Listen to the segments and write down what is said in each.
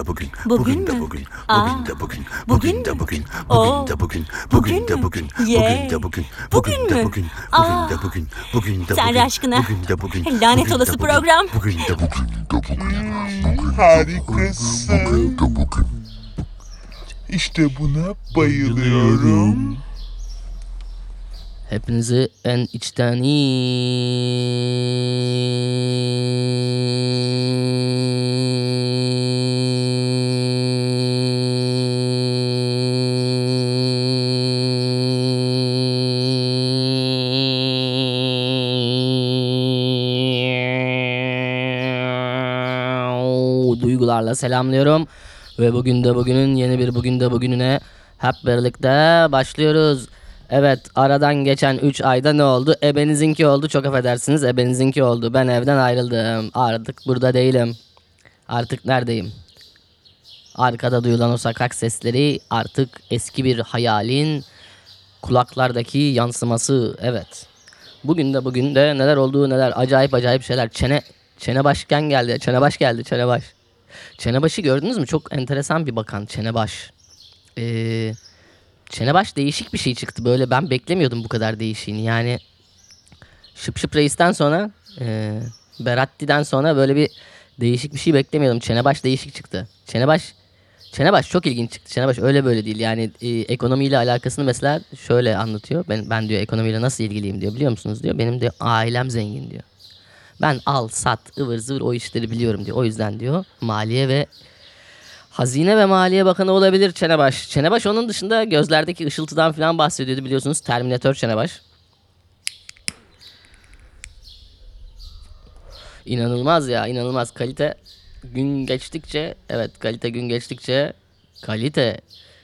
de bugün. Bugün de mü? bugün. Bugün de bugün. bugün Bugün de bugün. Bugün de bugün. bugün Bugün de bugün. Bugün de bugün. Bugün Bugün de bugün. Bugün de bugün. Bugün de bugün. aşkına. Bugün de bugün. Lanet Bugün de olası bugün. program. Bugün de bugün. Harikasın. İşte buna bayılıyorum. Hepinizi en içten duygularla selamlıyorum. Ve bugün de bugünün yeni bir bugün de bugününe hep birlikte başlıyoruz. Evet aradan geçen 3 ayda ne oldu? Ebenizinki oldu çok affedersiniz ebenizinki oldu. Ben evden ayrıldım. Artık burada değilim. Artık neredeyim? Arkada duyulan o sokak sesleri artık eski bir hayalin kulaklardaki yansıması. Evet. Bugün de bugün de neler olduğu neler acayip acayip şeyler. Çene çene başken geldi. Çene baş geldi. Çene baş. Çene başı gördünüz mü? Çok enteresan bir bakan çene baş. Eee Çenebaş değişik bir şey çıktı. Böyle ben beklemiyordum bu kadar değişiğini. Yani Şıp Şıp Reis'ten sonra e, Beratti'den sonra böyle bir değişik bir şey beklemiyordum. Çenebaş değişik çıktı. Çenebaş Çenebaş çok ilginç çıktı. Çenebaş öyle böyle değil. Yani e, ekonomiyle alakasını mesela şöyle anlatıyor. Ben, ben diyor ekonomiyle nasıl ilgiliyim diyor biliyor musunuz diyor. Benim diyor ailem zengin diyor. Ben al sat ıvır zıvır o işleri biliyorum diyor. O yüzden diyor maliye ve Hazine ve Maliye Bakanı olabilir Çenebaş. Çenebaş onun dışında gözlerdeki ışıltıdan falan bahsediyordu biliyorsunuz. Terminator Çenebaş. İnanılmaz ya inanılmaz kalite gün geçtikçe evet kalite gün geçtikçe kalite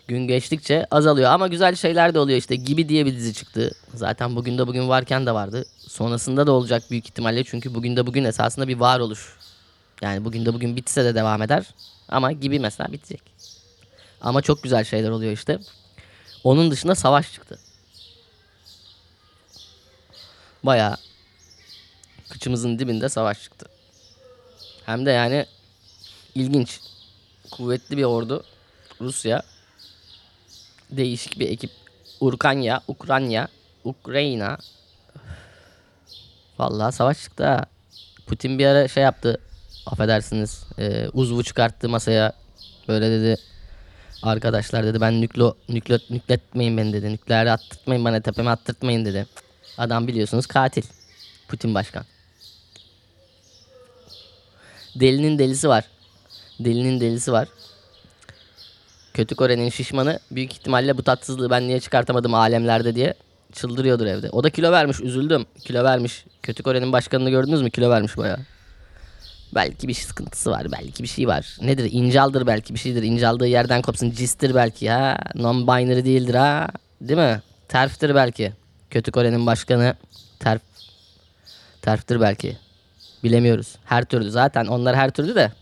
gün geçtikçe azalıyor ama güzel şeyler de oluyor işte gibi diye bir dizi çıktı. Zaten bugün de bugün varken de vardı. Sonrasında da olacak büyük ihtimalle çünkü bugün de bugün esasında bir varoluş. Yani bugün de bugün bitse de devam eder. Ama gibi mesela bitecek. Ama çok güzel şeyler oluyor işte. Onun dışında savaş çıktı. Bayağı kıçımızın dibinde savaş çıktı. Hem de yani ilginç. Kuvvetli bir ordu. Rusya. Değişik bir ekip. Urkanya, Ukrayna, Ukrayna. Vallahi savaş çıktı ha. Putin bir ara şey yaptı. Affedersiniz e, uzvu çıkarttı masaya. Böyle dedi arkadaşlar dedi ben nüklo nükle nükletmeyin beni dedi. Nükleeri attırtmayın bana tepeme attırtmayın dedi. Adam biliyorsunuz katil Putin başkan. Delinin delisi var. Delinin delisi var kötü Kore'nin şişmanı büyük ihtimalle bu tatsızlığı ben niye çıkartamadım alemlerde diye çıldırıyordur evde o da kilo vermiş üzüldüm kilo vermiş kötü Kore'nin başkanını gördünüz mü kilo vermiş bayağı Belki bir sıkıntısı var. Belki bir şey var. Nedir? İncaldır belki bir şeydir. İncaldığı yerden kopsun. Cistir belki ha. Non-binary değildir ha. Değil mi? Terftir belki. Kötü Kore'nin başkanı terf. Terftir belki. Bilemiyoruz. Her türlü. Zaten onlar her türlü de.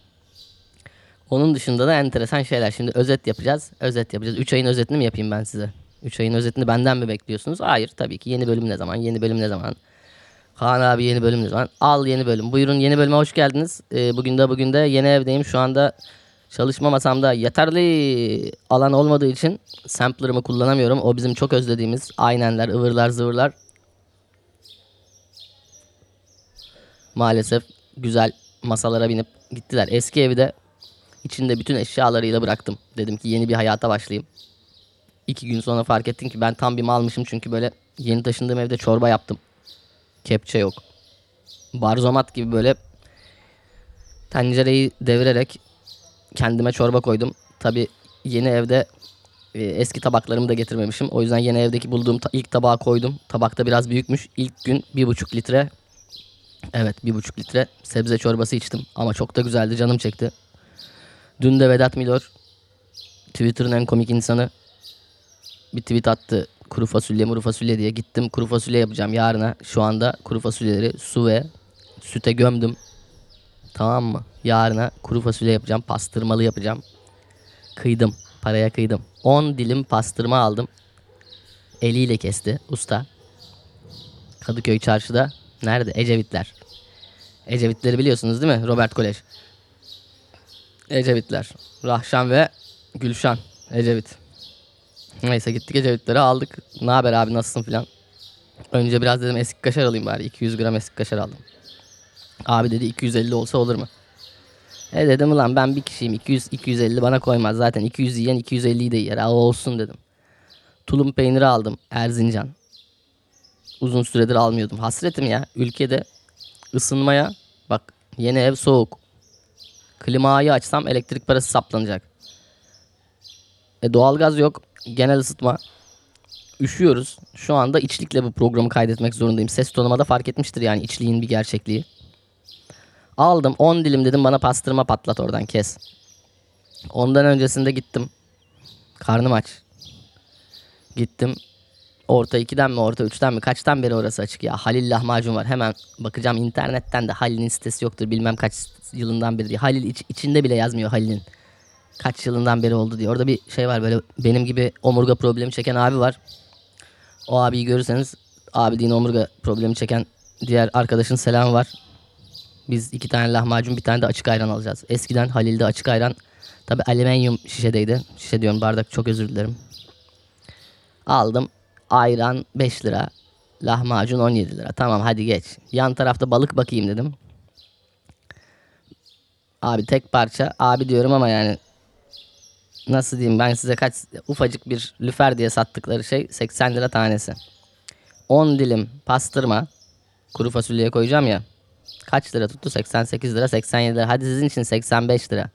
Onun dışında da enteresan şeyler. Şimdi özet yapacağız. Özet yapacağız. 3 ayın özetini mi yapayım ben size? 3 ayın özetini benden mi bekliyorsunuz? Hayır tabii ki. Yeni bölüm ne zaman? Yeni bölüm ne zaman? Kaan abi yeni bölüm ne zaman? Al yeni bölüm. Buyurun yeni bölüme hoş geldiniz. Ee, bugün de bugün de yeni evdeyim. Şu anda çalışma masamda yeterli alan olmadığı için sampler'ımı kullanamıyorum. O bizim çok özlediğimiz aynenler, ıvırlar, zıvırlar. Maalesef güzel masalara binip gittiler. Eski evi de içinde bütün eşyalarıyla bıraktım. Dedim ki yeni bir hayata başlayayım. İki gün sonra fark ettim ki ben tam bir malmışım çünkü böyle yeni taşındığım evde çorba yaptım. Kepçe yok. Barzomat gibi böyle tencereyi devirerek kendime çorba koydum. Tabi yeni evde e, eski tabaklarımı da getirmemişim. O yüzden yeni evdeki bulduğum ta- ilk tabağa koydum. Tabakta biraz büyükmüş. İlk gün bir buçuk litre evet bir buçuk litre sebze çorbası içtim. Ama çok da güzeldi canım çekti. Dün de Vedat Milor Twitter'ın en komik insanı bir tweet attı. Kuru fasulye muru fasulye diye gittim kuru fasulye yapacağım yarına. Şu anda kuru fasulyeleri su ve süte gömdüm. Tamam mı? Yarına kuru fasulye yapacağım. Pastırmalı yapacağım. Kıydım. Paraya kıydım. 10 dilim pastırma aldım. Eliyle kesti usta. Kadıköy çarşıda. Nerede? Ecevitler. Ecevitleri biliyorsunuz değil mi? Robert Kolej. Ecevitler. Rahşan ve Gülşan. Ecevit. Neyse gittik Ecevitleri aldık. Ne haber abi nasılsın filan. Önce biraz dedim eski kaşar alayım bari. 200 gram eski kaşar aldım. Abi dedi 250 olsa olur mu? E dedim ulan ben bir kişiyim 200 250 bana koymaz zaten 200 yiyen 250'yi de yer. Aa, olsun dedim. Tulum peyniri aldım Erzincan. Uzun süredir almıyordum. Hasretim ya ülkede ısınmaya bak yeni ev soğuk. Klimayı açsam elektrik parası saplanacak. E doğalgaz yok. Genel ısıtma. Üşüyoruz. Şu anda içlikle bu programı kaydetmek zorundayım. Ses tonuma da fark etmiştir yani içliğin bir gerçekliği. Aldım 10 dilim dedim bana pastırma patlat oradan kes. Ondan öncesinde gittim. Karnım aç. Gittim. Orta 2'den mi orta 3'ten mi kaçtan beri orası açık ya. Halil lahmacun var. Hemen bakacağım internetten de Halil'in sitesi yoktur bilmem kaç yılından beri diye. Halil iç- içinde bile yazmıyor Halil'in. Kaç yılından beri oldu diye. Orada bir şey var böyle benim gibi omurga problemi çeken abi var. O abiyi görürseniz abi deyin omurga problemi çeken diğer arkadaşın selamı var. Biz iki tane lahmacun bir tane de açık ayran alacağız. Eskiden Halil'de açık ayran tabi alüminyum şişedeydi. Şişe diyorum bardak çok özür dilerim. Aldım ayran 5 lira. Lahmacun 17 lira. Tamam hadi geç. Yan tarafta balık bakayım dedim. Abi tek parça. Abi diyorum ama yani nasıl diyeyim ben size kaç ufacık bir lüfer diye sattıkları şey 80 lira tanesi. 10 dilim pastırma kuru fasulyeye koyacağım ya. Kaç lira tuttu? 88 lira 87 lira. Hadi sizin için 85 lira.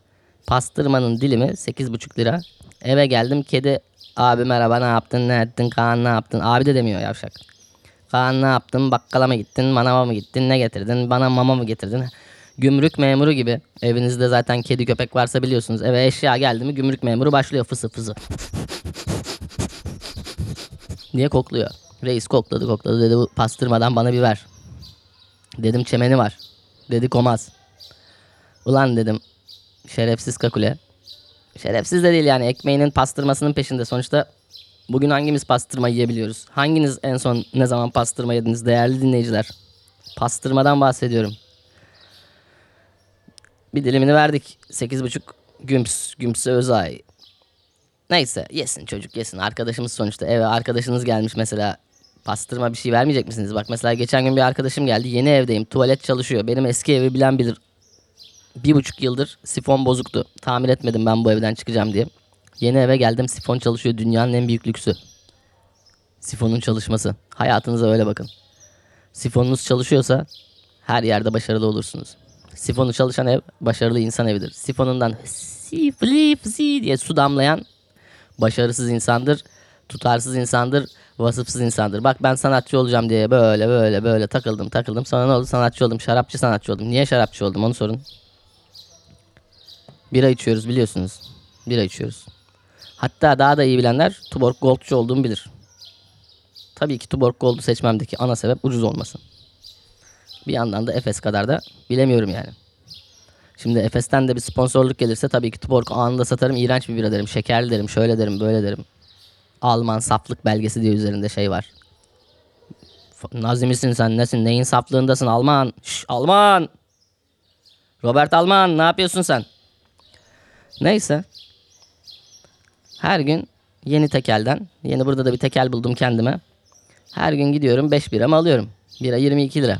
Pastırmanın dilimi 8,5 lira. Eve geldim kedi abi merhaba ne yaptın ne ettin Kaan ne yaptın abi de demiyor yavşak. Kaan ne yaptın bakkala mı gittin manava mı gittin ne getirdin bana mama mı getirdin. Gümrük memuru gibi evinizde zaten kedi köpek varsa biliyorsunuz eve eşya geldi mi gümrük memuru başlıyor fısı fısı. Niye kokluyor? Reis kokladı kokladı dedi bu pastırmadan bana bir ver. Dedim çemeni var. Dedi komaz. Ulan dedim şerefsiz kakule. Şerefsiz de değil yani ekmeğinin pastırmasının peşinde. Sonuçta bugün hangimiz pastırma yiyebiliyoruz? Hanginiz en son ne zaman pastırma yediniz değerli dinleyiciler? Pastırmadan bahsediyorum. Bir dilimini verdik. 8,5 gümps, gümpsü özay. Neyse yesin çocuk yesin. Arkadaşımız sonuçta eve arkadaşınız gelmiş mesela. Pastırma bir şey vermeyecek misiniz? Bak mesela geçen gün bir arkadaşım geldi. Yeni evdeyim. Tuvalet çalışıyor. Benim eski evi bilen bilir. Bir buçuk yıldır sifon bozuktu. Tamir etmedim ben bu evden çıkacağım diye. Yeni eve geldim sifon çalışıyor. Dünyanın en büyük lüksü. Sifonun çalışması. Hayatınıza öyle bakın. Sifonunuz çalışıyorsa her yerde başarılı olursunuz. Sifonu çalışan ev başarılı insan evidir. Sifonundan si fli fsi diye su damlayan başarısız insandır, tutarsız insandır, vasıfsız insandır. Bak ben sanatçı olacağım diye böyle böyle böyle takıldım takıldım. Sonra ne oldu? Sanatçı oldum, şarapçı sanatçı oldum. Niye şarapçı oldum onu sorun. Bira içiyoruz biliyorsunuz. Bira içiyoruz. Hatta daha da iyi bilenler Tuborg Gold'cu olduğumu bilir. Tabii ki Tuborg Gold'u seçmemdeki ana sebep ucuz olması. Bir yandan da Efes kadar da bilemiyorum yani. Şimdi Efes'ten de bir sponsorluk gelirse tabii ki Tuborg anında satarım. iğrenç bir bira derim. Şekerli derim. Şöyle derim. Böyle derim. Alman saflık belgesi diye üzerinde şey var. F- Nazi misin sen? Nesin? Neyin saflığındasın? Alman. Şş, Alman. Robert Alman ne yapıyorsun sen? Neyse. Her gün yeni tekelden. Yeni burada da bir tekel buldum kendime. Her gün gidiyorum 5 biramı alıyorum. Bira 22 lira.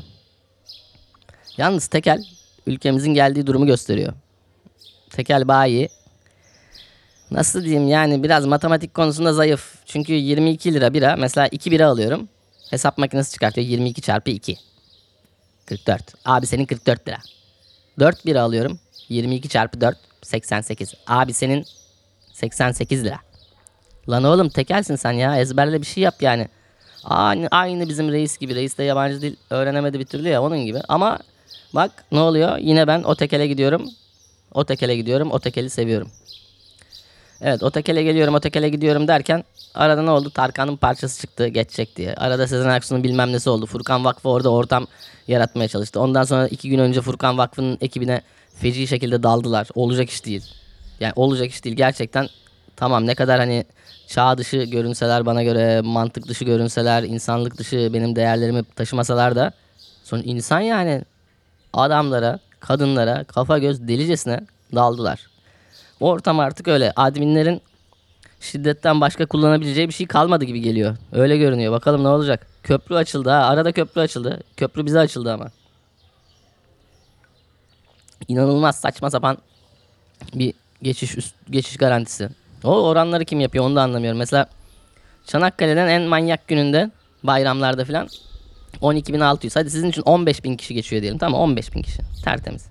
Yalnız tekel ülkemizin geldiği durumu gösteriyor. Tekel bayi nasıl diyeyim yani biraz matematik konusunda zayıf. Çünkü 22 lira bira mesela 2 bira alıyorum. Hesap makinesi çıkartıyor 22 çarpı 2. 44. Abi senin 44 lira. 4 bira alıyorum. 22 çarpı 4 88. Abi senin 88 lira. Lan oğlum tekelsin sen ya ezberle bir şey yap yani. Aynı, aynı bizim reis gibi. Reis de yabancı dil öğrenemedi bir türlü ya onun gibi. Ama bak ne oluyor? Yine ben o tekele gidiyorum. O tekele gidiyorum. O tekeli seviyorum. Evet o tekele geliyorum o tekele gidiyorum derken arada ne oldu? Tarkan'ın parçası çıktı geçecek diye. Arada Sezen Aksu'nun bilmem nesi oldu. Furkan Vakfı orada ortam yaratmaya çalıştı. Ondan sonra iki gün önce Furkan Vakfı'nın ekibine feci şekilde daldılar. Olacak iş değil. Yani olacak iş değil. Gerçekten tamam ne kadar hani çağ dışı görünseler bana göre mantık dışı görünseler insanlık dışı benim değerlerimi taşımasalar da son insan yani adamlara kadınlara kafa göz delicesine daldılar. ortam artık öyle. Adminlerin şiddetten başka kullanabileceği bir şey kalmadı gibi geliyor. Öyle görünüyor. Bakalım ne olacak. Köprü açıldı ha. Arada köprü açıldı. Köprü bize açıldı ama. İnanılmaz saçma sapan bir geçiş üst, geçiş garantisi. O oranları kim yapıyor onu da anlamıyorum. Mesela Çanakkale'den en manyak gününde bayramlarda filan 12.600. Hadi sizin için 15.000 kişi geçiyor diyelim. Tamam 15.000 kişi. Tertemiz.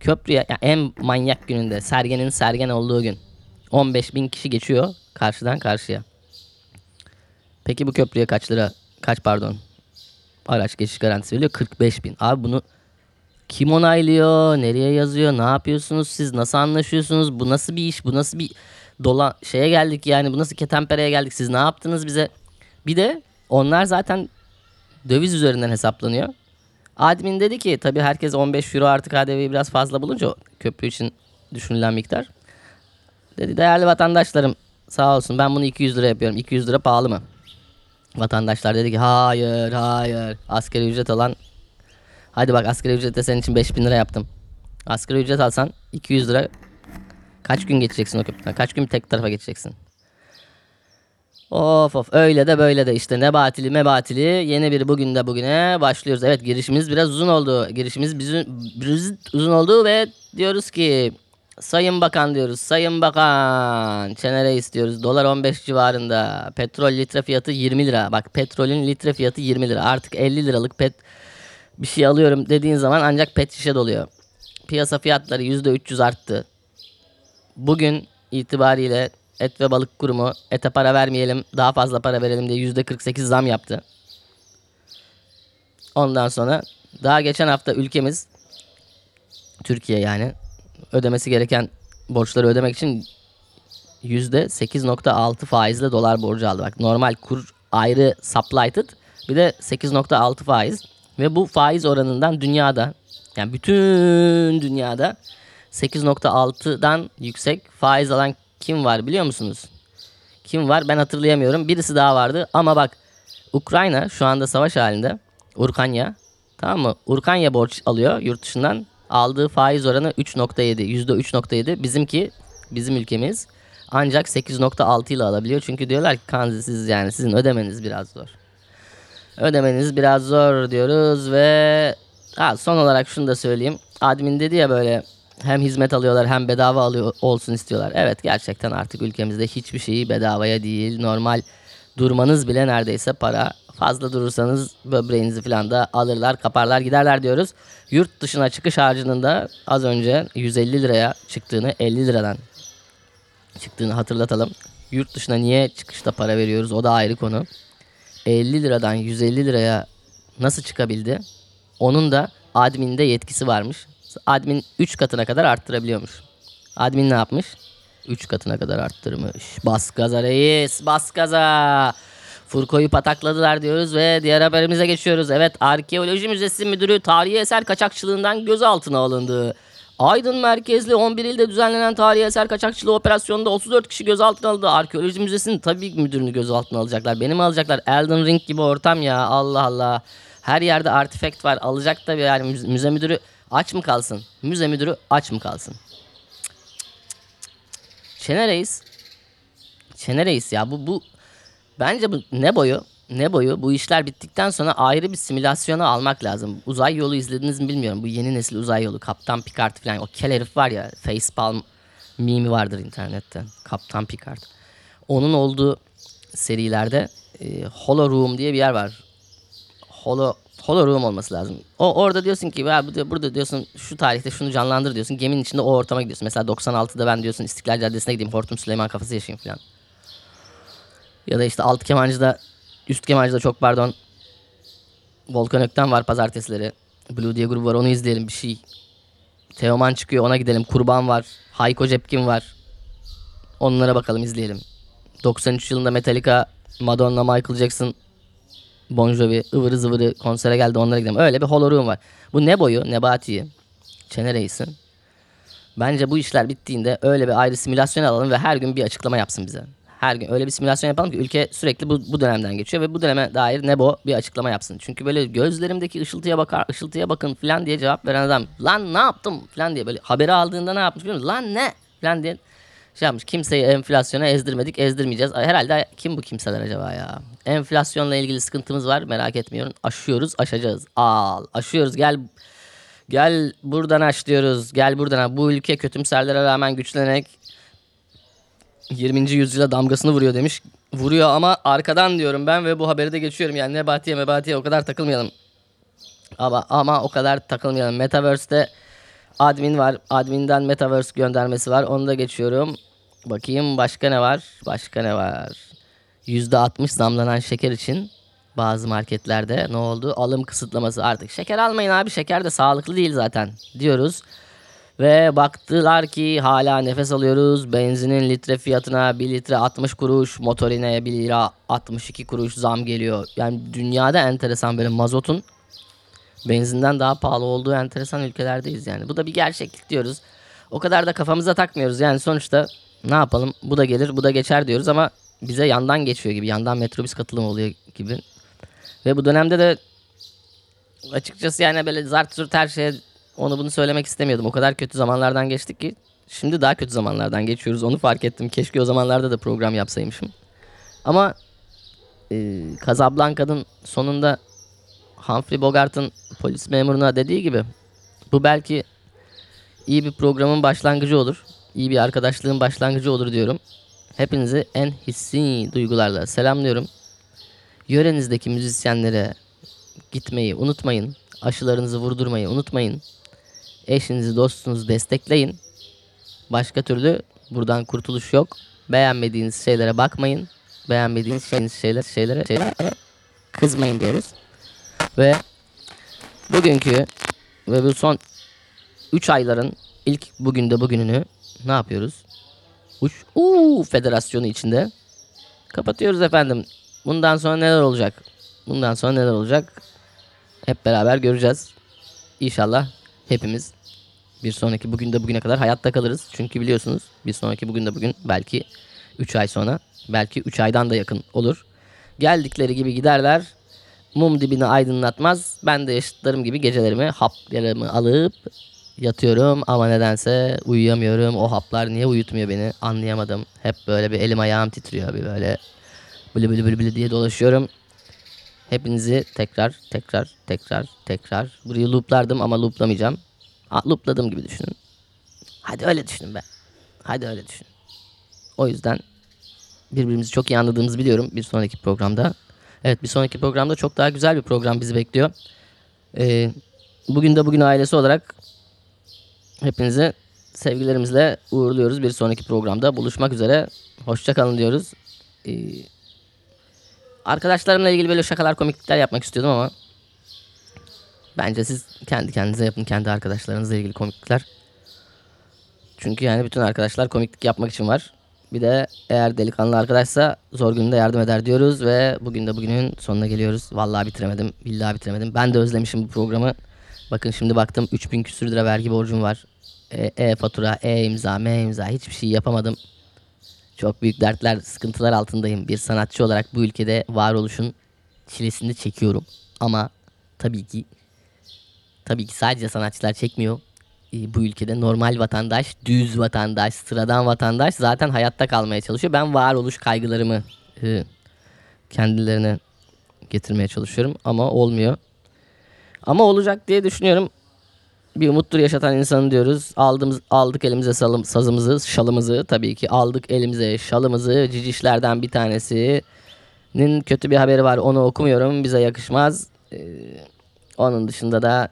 Köprüye yani en manyak gününde Sergen'in Sergen olduğu gün 15.000 kişi geçiyor karşıdan karşıya. Peki bu köprüye kaç lira kaç pardon araç geçiş garantisi veriyor? 45.000. Abi bunu kim onaylıyor? Nereye yazıyor? Ne yapıyorsunuz siz? Nasıl anlaşıyorsunuz? Bu nasıl bir iş? Bu nasıl bir dola şeye geldik yani? Bu nasıl ketenpereye geldik? Siz ne yaptınız bize? Bir de onlar zaten döviz üzerinden hesaplanıyor. Admin dedi ki tabii herkes 15 euro artı KDV'yi biraz fazla bulunca köprü için düşünülen miktar. Dedi değerli vatandaşlarım sağ olsun ben bunu 200 lira yapıyorum. 200 lira pahalı mı? Vatandaşlar dedi ki hayır hayır asgari ücret alan Hadi bak asgari ücrette senin için 5000 lira yaptım. Asgari ücret alsan 200 lira kaç gün geçeceksin o köprüden? Kaç gün tek tarafa geçeceksin? Of of öyle de böyle de işte ne batili me batili yeni bir bugün de bugüne başlıyoruz. Evet girişimiz biraz uzun oldu. Girişimiz bizim uzun oldu ve diyoruz ki Sayın Bakan diyoruz. Sayın Bakan çenere istiyoruz. Dolar 15 civarında. Petrol litre fiyatı 20 lira. Bak petrolün litre fiyatı 20 lira. Artık 50 liralık pet bir şey alıyorum dediğin zaman ancak pet şişe doluyor. Piyasa fiyatları %300 arttı. Bugün itibariyle Et ve Balık Kurumu ete para vermeyelim daha fazla para verelim diye %48 zam yaptı. Ondan sonra daha geçen hafta ülkemiz Türkiye yani ödemesi gereken borçları ödemek için %8.6 faizle dolar borcu aldı. Bak normal kur ayrı sublighted bir de 8.6 faiz ve bu faiz oranından dünyada yani bütün dünyada 8.6'dan yüksek faiz alan kim var biliyor musunuz? Kim var ben hatırlayamıyorum. Birisi daha vardı ama bak Ukrayna şu anda savaş halinde. Urkanya tamam mı? Urkanya borç alıyor yurt dışından. Aldığı faiz oranı 3.7. %3.7. Bizimki bizim ülkemiz ancak 8.6 ile alabiliyor. Çünkü diyorlar ki kanzi siz yani sizin ödemeniz biraz zor. Ödemeniz biraz zor diyoruz ve ha, son olarak şunu da söyleyeyim. Admin dedi ya böyle hem hizmet alıyorlar hem bedava alıyor olsun istiyorlar. Evet gerçekten artık ülkemizde hiçbir şeyi bedavaya değil. Normal durmanız bile neredeyse para. Fazla durursanız böbreğinizi falan da alırlar, kaparlar, giderler diyoruz. Yurt dışına çıkış harcının da az önce 150 liraya çıktığını 50 liradan çıktığını hatırlatalım. Yurt dışına niye çıkışta para veriyoruz o da ayrı konu. 50 liradan 150 liraya nasıl çıkabildi? Onun da adminde yetkisi varmış. Admin 3 katına kadar arttırabiliyormuş. Admin ne yapmış? 3 katına kadar arttırmış. Bas gaza reis, bas gaza. Furko'yu patakladılar diyoruz ve diğer haberimize geçiyoruz. Evet, Arkeoloji Müzesi Müdürü tarihi eser kaçakçılığından gözaltına alındı. Aydın merkezli 11 ilde düzenlenen tarihi eser kaçakçılığı operasyonunda 34 kişi gözaltına alındı. Arkeoloji Müzesi'nin tabii müdürünü gözaltına alacaklar. Beni mi alacaklar? Elden Ring gibi ortam ya. Allah Allah. Her yerde artifact var. Alacak tabii yani müze müdürü aç mı kalsın? Müze müdürü aç mı kalsın? Çene Reis. Çene Reis ya bu bu bence bu ne boyu? Ne boyu? Bu işler bittikten sonra ayrı bir simülasyona almak lazım. Uzay yolu izlediniz mi bilmiyorum. Bu yeni nesil uzay yolu. Kaptan Picard falan. O kel herif var ya. Facepalm mimi vardır internette. Kaptan Picard. Onun olduğu serilerde e, Holo Room diye bir yer var. Holo Holo Room olması lazım. O orada diyorsun ki burada diyorsun şu tarihte şunu canlandır diyorsun. Geminin içinde o ortama gidiyorsun. Mesela 96'da ben diyorsun İstiklal Caddesi'ne gideyim. Hortum Süleyman kafası yaşayayım falan. Ya da işte alt kemancıda üst kemancıda çok pardon Volkan Ökten var pazartesileri. Blue diye grubu var onu izleyelim bir şey. Teoman çıkıyor ona gidelim. Kurban var. Hayko Cepkin var. Onlara bakalım izleyelim. 93 yılında Metallica, Madonna, Michael Jackson, Bon Jovi, ıvırı zıvırı konsere geldi onlara gidelim. Öyle bir holorum var. Bu ne boyu? Nebati'yi. Çene Reis'in. Bence bu işler bittiğinde öyle bir ayrı simülasyon alalım ve her gün bir açıklama yapsın bize. Her gün öyle bir simülasyon yapalım ki ülke sürekli bu, bu dönemden geçiyor ve bu döneme dair Nebo bir açıklama yapsın. Çünkü böyle gözlerimdeki ışıltıya bakar, ışıltıya bakın falan diye cevap veren adam lan ne yaptım falan diye böyle haberi aldığında ne yapmış biliyor musun? Lan ne? falan diye şey yapmış. Kimseyi enflasyona ezdirmedik, ezdirmeyeceğiz. Herhalde kim bu kimseler acaba ya? Enflasyonla ilgili sıkıntımız var. Merak etmiyorum. Aşıyoruz, aşacağız. Al, aşıyoruz. Gel Gel buradan aç diyoruz. Gel buradan aç. Bu ülke kötümserlere rağmen güçlenerek 20. yüzyıla damgasını vuruyor demiş. Vuruyor ama arkadan diyorum ben ve bu haberi de geçiyorum. Yani Nebati'ye Mebati'ye o kadar takılmayalım. Ama, ama o kadar takılmayalım. Metaverse'te admin var. Admin'den Metaverse göndermesi var. Onu da geçiyorum. Bakayım başka ne var? Başka ne var? %60 zamlanan şeker için bazı marketlerde ne oldu? Alım kısıtlaması artık. Şeker almayın abi. Şeker de sağlıklı değil zaten diyoruz. Ve baktılar ki hala nefes alıyoruz. Benzinin litre fiyatına 1 litre 60 kuruş, motorine 1 lira 62 kuruş zam geliyor. Yani dünyada enteresan böyle mazotun benzinden daha pahalı olduğu enteresan ülkelerdeyiz yani. Bu da bir gerçeklik diyoruz. O kadar da kafamıza takmıyoruz yani sonuçta ne yapalım bu da gelir bu da geçer diyoruz ama bize yandan geçiyor gibi yandan metrobüs katılımı oluyor gibi. Ve bu dönemde de açıkçası yani böyle zart zurt her şeye onu bunu söylemek istemiyordum. O kadar kötü zamanlardan geçtik ki şimdi daha kötü zamanlardan geçiyoruz. Onu fark ettim. Keşke o zamanlarda da program yapsaymışım. Ama e, Casablanca'nın sonunda Humphrey Bogart'ın polis memuruna dediği gibi bu belki iyi bir programın başlangıcı olur. İyi bir arkadaşlığın başlangıcı olur diyorum. Hepinizi en hissi duygularla selamlıyorum. Yörenizdeki müzisyenlere gitmeyi unutmayın. Aşılarınızı vurdurmayı unutmayın. Eşinizi, dostunuzu destekleyin. Başka türlü buradan kurtuluş yok. Beğenmediğiniz şeylere bakmayın. Beğenmediğiniz şeyiniz şeyler, şeylere, şeylere kızmayın diyoruz. Ve bugünkü ve bu son 3 ayların ilk bugün de bugününü ne yapıyoruz? Uç uuu federasyonu içinde kapatıyoruz efendim. Bundan sonra neler olacak? Bundan sonra neler olacak? Hep beraber göreceğiz. İnşallah hepimiz bir sonraki bugün de bugüne kadar hayatta kalırız. Çünkü biliyorsunuz bir sonraki bugün de bugün belki 3 ay sonra belki 3 aydan da yakın olur. Geldikleri gibi giderler. Mum dibini aydınlatmaz. Ben de yaşıtlarım gibi gecelerimi haplarımı alıp yatıyorum ama nedense uyuyamıyorum. O haplar niye uyutmuyor beni anlayamadım. Hep böyle bir elim ayağım titriyor bir böyle bili bili bili bili diye dolaşıyorum. Hepinizi tekrar tekrar tekrar tekrar burayı looplardım ama looplamayacağım. Loopladım gibi düşünün. Hadi öyle düşünün be. Hadi öyle düşünün. O yüzden birbirimizi çok iyi anladığımızı biliyorum bir sonraki programda. Evet bir sonraki programda çok daha güzel bir program bizi bekliyor. Ee, bugün de bugün ailesi olarak hepinizi sevgilerimizle uğurluyoruz. Bir sonraki programda buluşmak üzere. Hoşça kalın diyoruz. Ee, arkadaşlarımla ilgili böyle şakalar komiklikler yapmak istiyordum ama bence siz kendi kendinize yapın kendi arkadaşlarınızla ilgili komiklikler. Çünkü yani bütün arkadaşlar komiklik yapmak için var. Bir de eğer delikanlı arkadaşsa zor gününde yardım eder diyoruz ve bugün de bugünün sonuna geliyoruz. Vallahi bitiremedim. Billahi bitiremedim. Ben de özlemişim bu programı. Bakın şimdi baktım 3000 küsür lira vergi borcum var. E, e-fatura, e-imza, m-imza hiçbir şey yapamadım. Çok büyük dertler, sıkıntılar altındayım. Bir sanatçı olarak bu ülkede varoluşun çilesini çekiyorum. Ama tabii ki tabii ki sadece sanatçılar çekmiyor. Ee, bu ülkede normal vatandaş, düz vatandaş, sıradan vatandaş zaten hayatta kalmaya çalışıyor. Ben varoluş kaygılarımı e, kendilerine getirmeye çalışıyorum ama olmuyor. Ama olacak diye düşünüyorum. Bir umuttur yaşatan insanı diyoruz. Aldığımız, aldık elimize salım, sazımızı, şalımızı tabii ki aldık elimize şalımızı. Cicişlerden bir tanesinin kötü bir haberi var. Onu okumuyorum. Bize yakışmaz. Ee, onun dışında da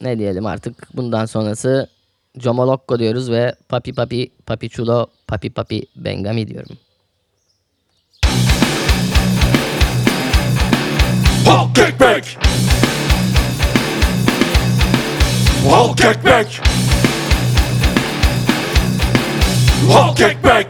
ne diyelim artık bundan sonrası Comolokko diyoruz ve Papi Papi Papi Chulo Papi Papi Bengami diyorum. Hulk ekmek! Hulk ekmek! Hulk ekmek!